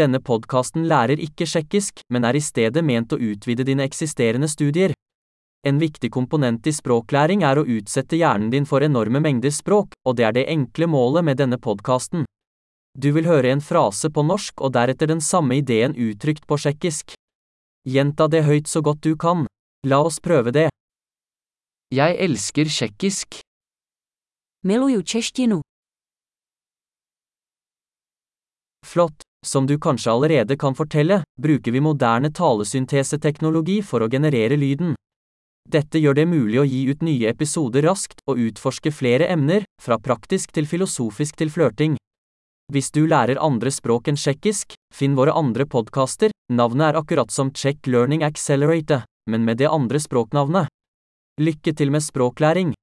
Denne podkasten lærer ikke tsjekkisk, men er i stedet ment å utvide dine eksisterende studier. En viktig komponent i språklæring er å utsette hjernen din for enorme mengder språk, og det er det enkle målet med denne podkasten. Du vil høre en frase på norsk og deretter den samme ideen uttrykt på tsjekkisk. Gjenta det høyt så godt du kan. La oss prøve det. Jeg elsker tsjekkisk. Miluju češtinu. Flott. Som du kanskje allerede kan fortelle, bruker vi moderne talesynteseteknologi for å generere lyden. Dette gjør det mulig å gi ut nye episoder raskt og utforske flere emner, fra praktisk til filosofisk til flørting. Hvis du lærer andre språk enn tsjekkisk, finn våre andre podkaster, navnet er akkurat som Czech Learning Accelerator, men med det andre språknavnet. Lykke til med språklæring!